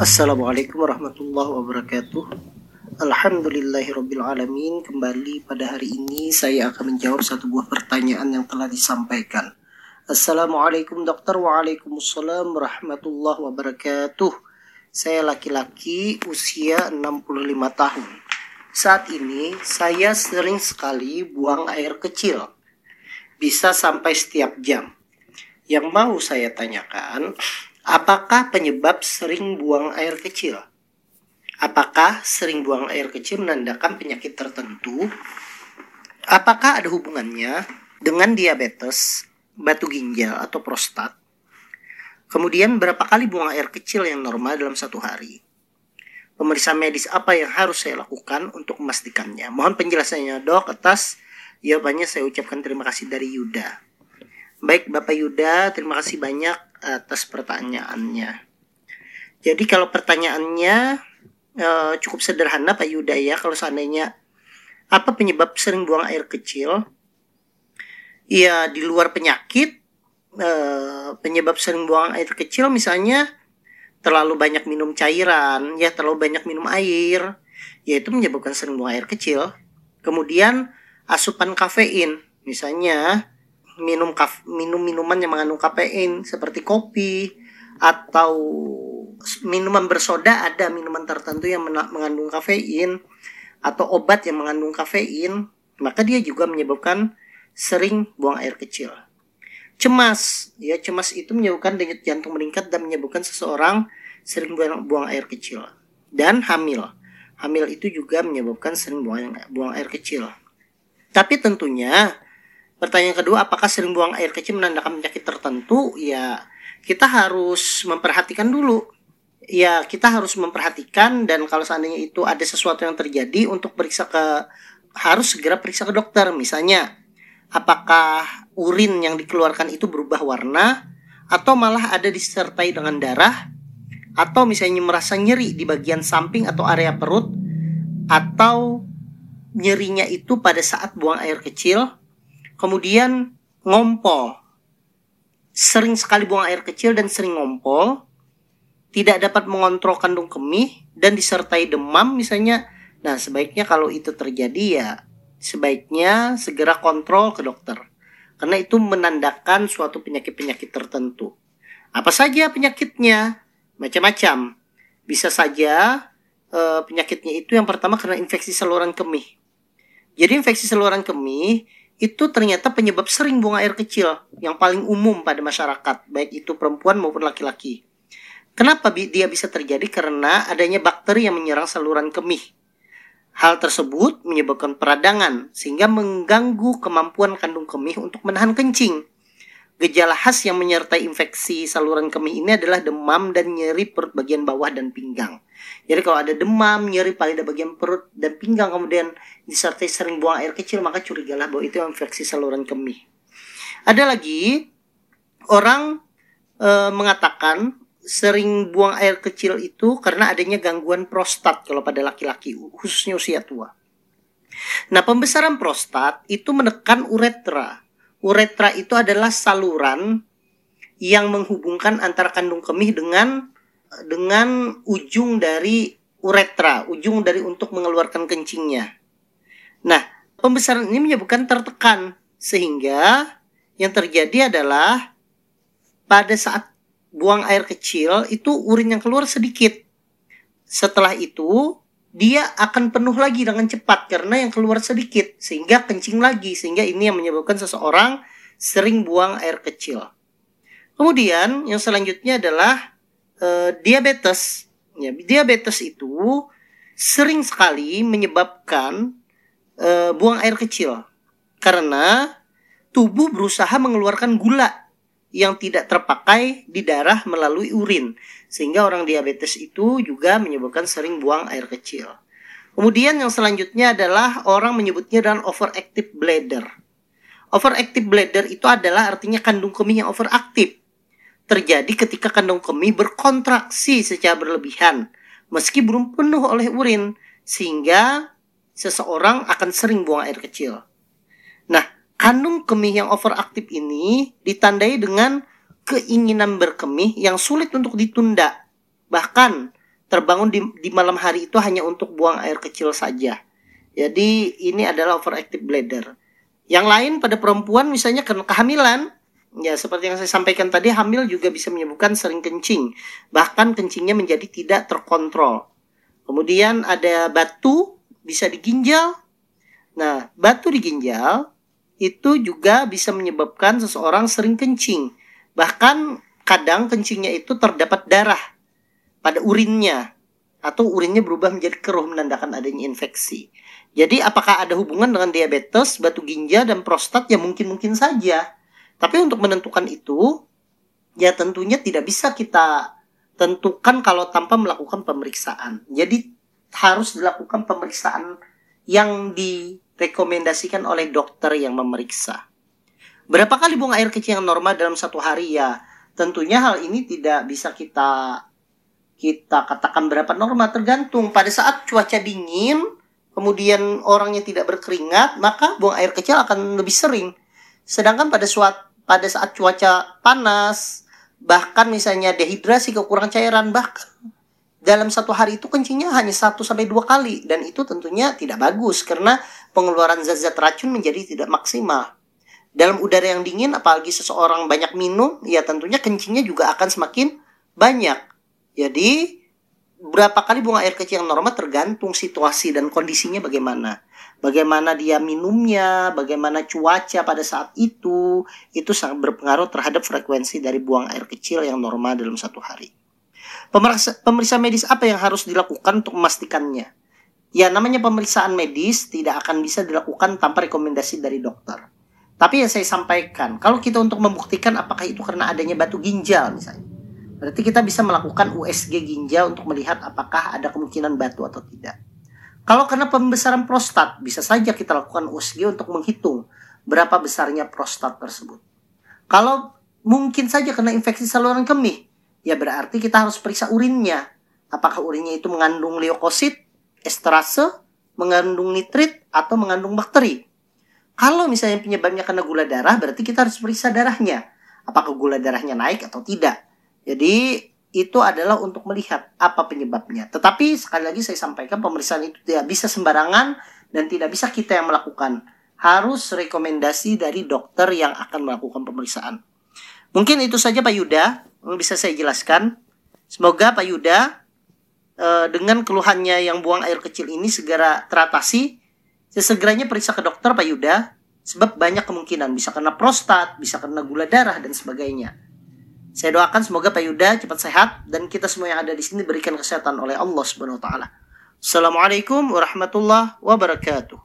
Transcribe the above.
Assalamualaikum warahmatullahi wabarakatuh. Alhamdulillahirrabbilalamin Kembali pada hari ini saya akan menjawab satu buah pertanyaan yang telah disampaikan. Assalamualaikum dokter. Waalaikumsalam warahmatullahi wabarakatuh. Saya laki-laki usia 65 tahun. Saat ini saya sering sekali buang air kecil. Bisa sampai setiap jam. Yang mau saya tanyakan Apakah penyebab sering buang air kecil? Apakah sering buang air kecil menandakan penyakit tertentu? Apakah ada hubungannya dengan diabetes, batu ginjal, atau prostat? Kemudian berapa kali buang air kecil yang normal dalam satu hari? Pemeriksaan medis apa yang harus saya lakukan untuk memastikannya? Mohon penjelasannya dok atas jawabannya saya ucapkan terima kasih dari Yuda. Baik Bapak Yuda, terima kasih banyak atas pertanyaannya. Jadi kalau pertanyaannya uh, cukup sederhana Pak Yuda ya, kalau seandainya apa penyebab sering buang air kecil? Ya di luar penyakit, uh, penyebab sering buang air kecil misalnya terlalu banyak minum cairan, ya terlalu banyak minum air, yaitu menyebabkan sering buang air kecil. Kemudian asupan kafein, misalnya minum kaf, minum minuman yang mengandung kafein seperti kopi atau minuman bersoda ada minuman tertentu yang mengandung kafein atau obat yang mengandung kafein maka dia juga menyebabkan sering buang air kecil. Cemas ya cemas itu menyebabkan denyut jantung meningkat dan menyebabkan seseorang sering buang, air kecil dan hamil. Hamil itu juga menyebabkan sering buang buang air kecil. Tapi tentunya Pertanyaan kedua, apakah sering buang air kecil menandakan penyakit tertentu? Ya, kita harus memperhatikan dulu. Ya, kita harus memperhatikan dan kalau seandainya itu ada sesuatu yang terjadi untuk periksa ke harus segera periksa ke dokter. Misalnya, apakah urin yang dikeluarkan itu berubah warna atau malah ada disertai dengan darah atau misalnya merasa nyeri di bagian samping atau area perut atau nyerinya itu pada saat buang air kecil Kemudian ngompol. Sering sekali buang air kecil dan sering ngompol. Tidak dapat mengontrol kandung kemih dan disertai demam misalnya. Nah, sebaiknya kalau itu terjadi ya sebaiknya segera kontrol ke dokter. Karena itu menandakan suatu penyakit-penyakit tertentu. Apa saja penyakitnya? Macam-macam. Bisa saja e, penyakitnya itu yang pertama karena infeksi saluran kemih. Jadi infeksi saluran kemih itu ternyata penyebab sering buang air kecil yang paling umum pada masyarakat, baik itu perempuan maupun laki-laki. Kenapa dia bisa terjadi? Karena adanya bakteri yang menyerang saluran kemih. Hal tersebut menyebabkan peradangan sehingga mengganggu kemampuan kandung kemih untuk menahan kencing. Gejala khas yang menyertai infeksi saluran kemih ini adalah demam dan nyeri perut bagian bawah dan pinggang. Jadi kalau ada demam, nyeri pada bagian perut dan pinggang kemudian disertai sering buang air kecil maka curigalah bahwa itu infeksi saluran kemih. Ada lagi orang e, mengatakan sering buang air kecil itu karena adanya gangguan prostat kalau pada laki-laki khususnya usia tua. Nah, pembesaran prostat itu menekan uretra Uretra itu adalah saluran yang menghubungkan antara kandung kemih dengan dengan ujung dari uretra, ujung dari untuk mengeluarkan kencingnya. Nah, pembesaran ini menyebabkan tertekan sehingga yang terjadi adalah pada saat buang air kecil itu urin yang keluar sedikit. Setelah itu dia akan penuh lagi dengan cepat karena yang keluar sedikit sehingga kencing lagi sehingga ini yang menyebabkan seseorang sering buang air kecil. Kemudian yang selanjutnya adalah e, diabetes. Ya, diabetes itu sering sekali menyebabkan e, buang air kecil karena tubuh berusaha mengeluarkan gula yang tidak terpakai di darah melalui urin sehingga orang diabetes itu juga menyebabkan sering buang air kecil. Kemudian yang selanjutnya adalah orang menyebutnya dengan overactive bladder. Overactive bladder itu adalah artinya kandung kemih yang overaktif. Terjadi ketika kandung kemih berkontraksi secara berlebihan meski belum penuh oleh urin sehingga seseorang akan sering buang air kecil. Nah, Kandung kemih yang overaktif ini ditandai dengan keinginan berkemih yang sulit untuk ditunda. Bahkan terbangun di, di malam hari itu hanya untuk buang air kecil saja. Jadi ini adalah overactive bladder. Yang lain pada perempuan misalnya kehamilan, ya seperti yang saya sampaikan tadi hamil juga bisa menyebabkan sering kencing. Bahkan kencingnya menjadi tidak terkontrol. Kemudian ada batu bisa di ginjal. Nah, batu di ginjal itu juga bisa menyebabkan seseorang sering kencing. Bahkan kadang kencingnya itu terdapat darah pada urinnya atau urinnya berubah menjadi keruh menandakan adanya infeksi. Jadi apakah ada hubungan dengan diabetes, batu ginjal dan prostat? Ya mungkin-mungkin saja. Tapi untuk menentukan itu, ya tentunya tidak bisa kita tentukan kalau tanpa melakukan pemeriksaan. Jadi harus dilakukan pemeriksaan yang direkomendasikan oleh dokter yang memeriksa. Berapa kali buang air kecil yang normal dalam satu hari ya? Tentunya hal ini tidak bisa kita kita katakan berapa normal tergantung pada saat cuaca dingin kemudian orangnya tidak berkeringat, maka buang air kecil akan lebih sering. Sedangkan pada suat pada saat cuaca panas, bahkan misalnya dehidrasi, kekurangan cairan, bahkan dalam satu hari itu kencingnya hanya satu sampai dua kali dan itu tentunya tidak bagus karena pengeluaran zat-zat racun menjadi tidak maksimal. Dalam udara yang dingin apalagi seseorang banyak minum ya tentunya kencingnya juga akan semakin banyak. Jadi berapa kali buang air kecil yang normal tergantung situasi dan kondisinya bagaimana. Bagaimana dia minumnya, bagaimana cuaca pada saat itu, itu sangat berpengaruh terhadap frekuensi dari buang air kecil yang normal dalam satu hari. Pemeriksa, medis apa yang harus dilakukan untuk memastikannya? Ya, namanya pemeriksaan medis tidak akan bisa dilakukan tanpa rekomendasi dari dokter. Tapi yang saya sampaikan, kalau kita untuk membuktikan apakah itu karena adanya batu ginjal misalnya, Berarti kita bisa melakukan USG ginjal untuk melihat apakah ada kemungkinan batu atau tidak. Kalau karena pembesaran prostat, bisa saja kita lakukan USG untuk menghitung berapa besarnya prostat tersebut. Kalau mungkin saja kena infeksi saluran kemih, ya berarti kita harus periksa urinnya. Apakah urinnya itu mengandung leukosit, esterase, mengandung nitrit, atau mengandung bakteri. Kalau misalnya penyebabnya karena gula darah, berarti kita harus periksa darahnya. Apakah gula darahnya naik atau tidak. Jadi itu adalah untuk melihat apa penyebabnya. Tetapi sekali lagi saya sampaikan pemeriksaan itu tidak bisa sembarangan dan tidak bisa kita yang melakukan. Harus rekomendasi dari dokter yang akan melakukan pemeriksaan. Mungkin itu saja Pak Yuda yang bisa saya jelaskan. Semoga Pak Yuda eh, dengan keluhannya yang buang air kecil ini segera teratasi. Sesegeranya periksa ke dokter Pak Yuda sebab banyak kemungkinan bisa kena prostat, bisa kena gula darah dan sebagainya. Saya doakan semoga Pak Yuda cepat sehat dan kita semua yang ada di sini berikan kesehatan oleh Allah Subhanahu wa taala. Assalamualaikum warahmatullahi wabarakatuh.